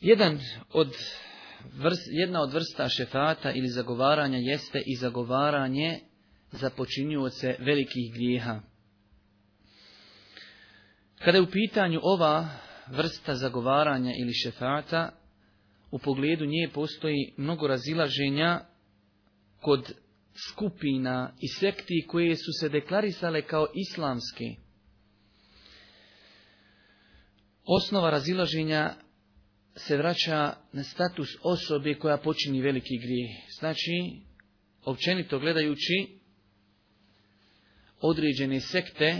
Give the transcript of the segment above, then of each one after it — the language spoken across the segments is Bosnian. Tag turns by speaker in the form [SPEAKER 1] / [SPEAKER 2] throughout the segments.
[SPEAKER 1] Jedan od jedna od vrsta šefata ili zagovaranja jeste i zagovaranje za počinjuoce velikih grijeha. Kada je u pitanju ova vrsta zagovaranja ili šefata, u pogledu nje postoji mnogo razilaženja kod skupina i sekti koje su se deklarisale kao islamski. Osnova razilaženja se vraća na status osobe koja počini veliki grijeh. Znači, općenito gledajući, određene sekte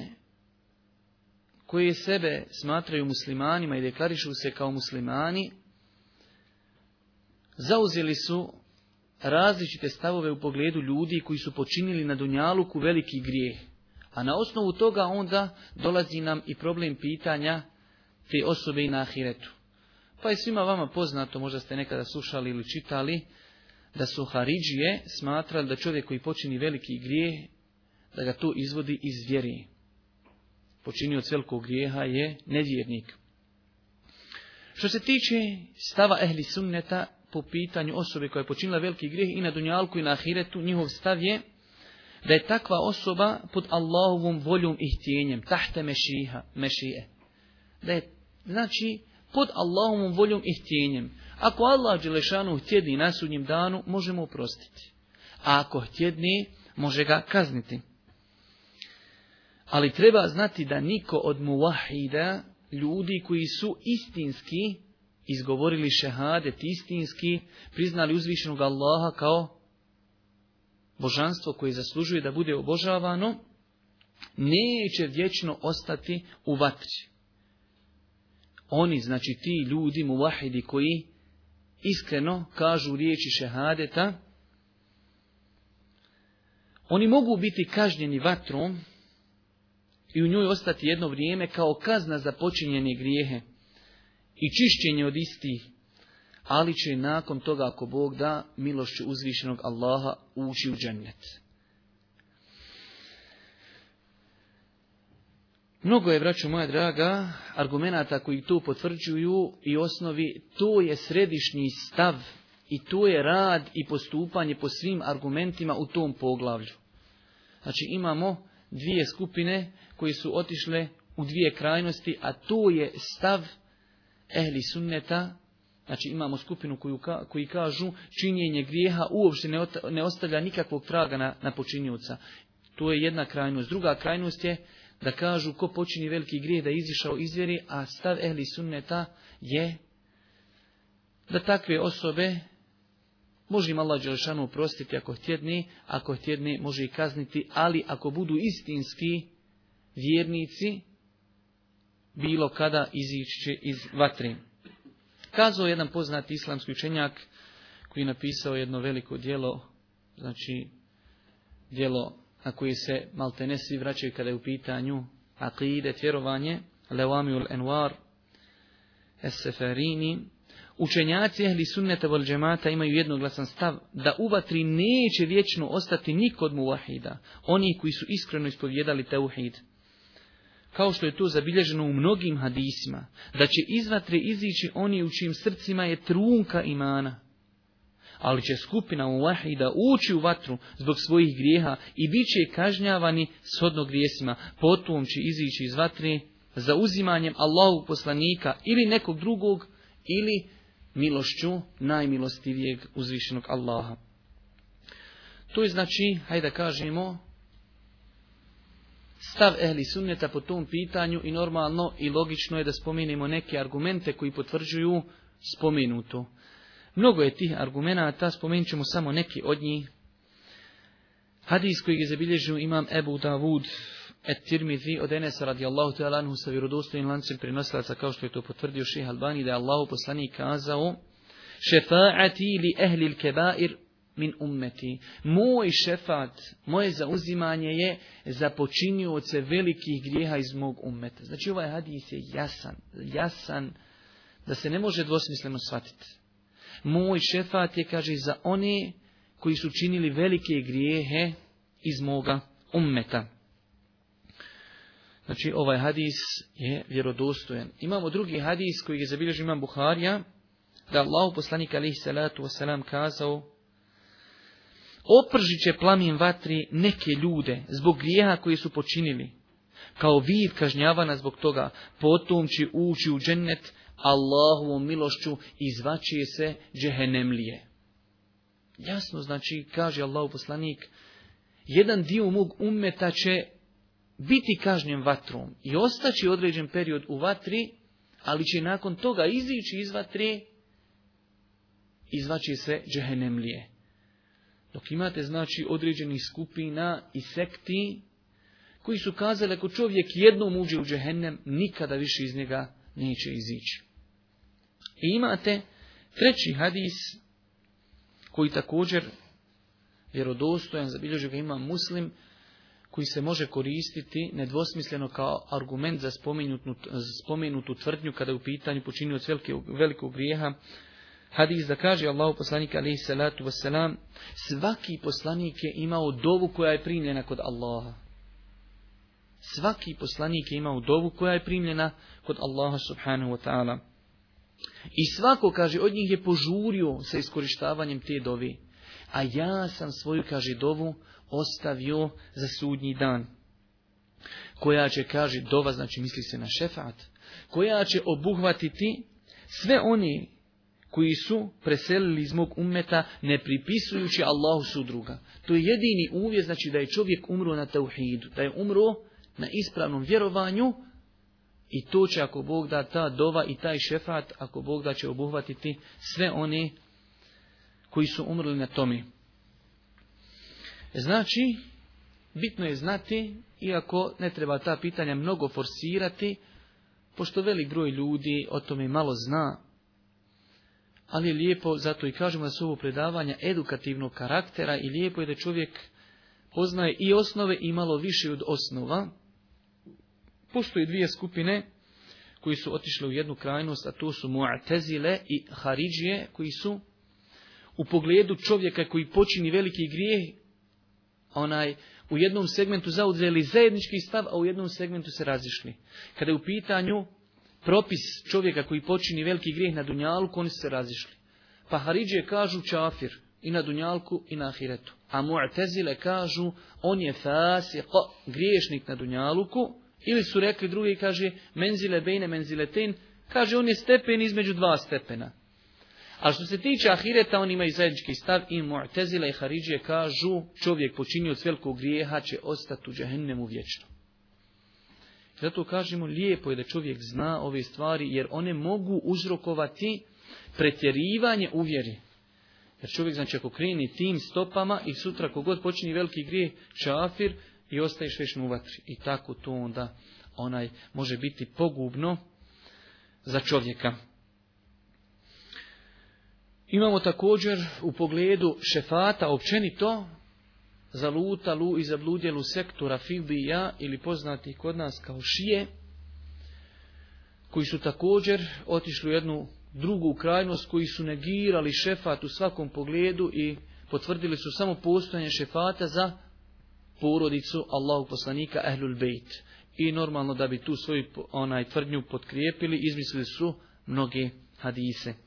[SPEAKER 1] koje sebe smatraju muslimanima i deklarišu se kao muslimani, zauzeli su različite stavove u pogledu ljudi koji su počinili na Dunjaluku veliki grijeh. A na osnovu toga onda dolazi nam i problem pitanja te osobe i na ahiretu. Pa je svima vama poznato, možda ste nekada slušali ili čitali, da su Haridžije smatrali da čovjek koji počini veliki grijeh, da ga to izvodi iz vjeri. Počinio velikog grijeha je nevjernik. Što se tiče stava ehli sunneta po pitanju osobe koja je počinila veliki grijeh i na dunjalku i na ahiretu, njihov stav je da je takva osoba pod Allahovom voljom i htjenjem, tahte mešije. Da je, znači, pod Allahovom voljom i htjenjem. Ako Allah Đelešanu htjedni na sudnjem danu, možemo oprostiti. A ako htjedni, može ga kazniti. Ali treba znati da niko od muvahida, ljudi koji su istinski, izgovorili šehadet istinski, priznali uzvišenog Allaha kao božanstvo koje zaslužuje da bude obožavano, neće vječno ostati u vatri. Oni, znači ti ljudi, muvahidi koji iskreno kažu riječi šehadeta, oni mogu biti kažnjeni vatrom i u njoj ostati jedno vrijeme kao kazna za počinjene grijehe i čišćenje od istih, ali će nakon toga, ako Bog da, milošću uzvišenog Allaha ući u džennet. Mnogo je, braću moja draga, argumenata koji to potvrđuju i osnovi, to je središnji stav i to je rad i postupanje po svim argumentima u tom poglavlju. Znači imamo dvije skupine koji su otišle u dvije krajnosti, a to je stav ehli sunneta, znači imamo skupinu koji kažu činjenje grijeha uopšte ne, ostavlja nikakvog traga na, na počinjuca. To je jedna krajnost. Druga krajnost je da kažu ko počini veliki grijeh da je izišao iz a stav ehli sunneta je da takve osobe može im Allah Đelešanu oprostiti ako htjedni, ako htjedni može i kazniti, ali ako budu istinski vjernici, bilo kada izići će iz vatri. Kazao jedan poznati islamski učenjak koji je napisao jedno veliko dijelo, znači dijelo na koji se maltenesi vraćaju kada je u pitanju akide, vjerovanje, Levamiul Enwar, Es-Seferini, učenjaci ehli sunneta vol džemata imaju jednoglasan stav da u vatri neće vječno ostati nikod vahida, oni koji su iskreno ispovjedali teuhid. Kao što je to zabilježeno u mnogim hadisima, da će iz vatre izići oni u čijim srcima je trunka imana ali će skupina muvahida ući u vatru zbog svojih grijeha i bit će kažnjavani shodnog grijesima, potom će izići iz vatre za uzimanjem Allahu poslanika ili nekog drugog ili milošću najmilostivijeg uzvišenog Allaha. To je znači, hajde da kažemo, stav ehli sunneta po tom pitanju i normalno i logično je da spomenemo neke argumente koji potvrđuju spomenuto. Mnogo je tih argumenata, spomenut ćemo samo neki od njih. Hadis koji je zabilježio imam Ebu Davud et Tirmidhi od Enesa radijallahu te alanhu sa vjerodostojnim lancem prenosilaca kao što je to potvrdio ših Albani da je Allahu poslani kazao šefaati li ehlil kebair min ummeti. Moj šefat, moje zauzimanje je za velikih grijeha iz mog ummeta. Znači ovaj hadis je jasan, jasan da se ne može dvosmisleno shvatiti. Moj šefat je, kaže, za one koji su činili velike grijehe iz moga ummeta. Znači, ovaj hadis je vjerodostojan. Imamo drugi hadis koji je zabilježio imam Buharija, da Allah poslanik alaihi salatu wasalam kazao, opržit će plamin vatri neke ljude zbog grijeha koji su počinili. Kao vid kažnjavana zbog toga, potom će ući u džennet Allahovom milošću izvačije se džehenemlije. Jasno, znači, kaže Allahov poslanik, jedan dio mog ummeta će biti kažnjen vatrom i ostaći određen period u vatri, ali će nakon toga izići iz vatri izvaći se džehenemlije. Dok imate, znači, određenih skupina i sekti koji su kazali ako čovjek jednom uđe u džehennem, nikada više iz njega neće izići. I imate treći hadis koji također vjerodostojan, zabilježio ga ima muslim, koji se može koristiti nedvosmisleno kao argument za spomenutu, spomenutu tvrdnju kada je u pitanju počinio velikog grijeha. Hadis da kaže Allahu poslanika, alaihi salatu wasalam, svaki poslanik je imao dovu koja je primljena kod Allaha. Svaki poslanik je imao dovu koja je primljena kod Allaha subhanahu wa ta'ala. I svako, kaže, od njih je požurio sa iskorištavanjem te dovi. A ja sam svoju, kaže, dovu ostavio za sudnji dan. Koja će, kaže, dova, znači misli se na šefat, koja će obuhvatiti sve oni koji su preselili iz mog ummeta ne pripisujući Allahu sudruga. To je jedini uvjet znači da je čovjek umro na tauhidu, da je umro na ispravnom vjerovanju i to će ako Bog da ta dova i taj šefat, ako Bog da će obuhvatiti sve oni koji su umrli na tome. Znači, bitno je znati, iako ne treba ta pitanja mnogo forsirati, pošto velik broj ljudi o tome malo zna, ali je lijepo, zato i kažemo da su ovo predavanja edukativnog karaktera i lijepo je da čovjek poznaje i osnove i malo više od osnova, postoji dvije skupine koji su otišli u jednu krajnost, a to su Mu'atezile i Haridžije, koji su u pogledu čovjeka koji počini veliki grijeh, onaj, u jednom segmentu zauzeli zajednički stav, a u jednom segmentu se razišli. Kada je u pitanju propis čovjeka koji počini veliki grijeh na Dunjalku, oni su se razišli. Pa Haridžije kažu čafir i na Dunjalku i na Ahiretu. A Mu'tezile kažu on je fasik, griješnik na Dunjaluku, ili su rekli drugi, kaže, menzile bejne ten, kaže, on je stepen između dva stepena. A što se tiče ahireta, on ima i zajednički stav i Mu'tezila i Haridžije kažu, čovjek počinio od velikog grijeha će ostati u džahennemu vječno. Zato kažemo, lijepo je da čovjek zna ove stvari, jer one mogu uzrokovati pretjerivanje u vjeri. Jer čovjek, znači, ako kreni tim stopama i sutra kogod počini veliki grijeh, čafir, i ostaješ već u vatri. I tako to onda onaj može biti pogubno za čovjeka. Imamo također u pogledu šefata općenito lu i zabludjelu sektora Fibija ili poznati kod nas kao šije, koji su također otišli u jednu drugu krajnost, koji su negirali šefat u svakom pogledu i potvrdili su samo postojanje šefata za porodicu Allahu poslanika Ehlul Bejt. I normalno da bi tu svoju onaj tvrdnju potkrijepili, izmislili su mnoge hadise.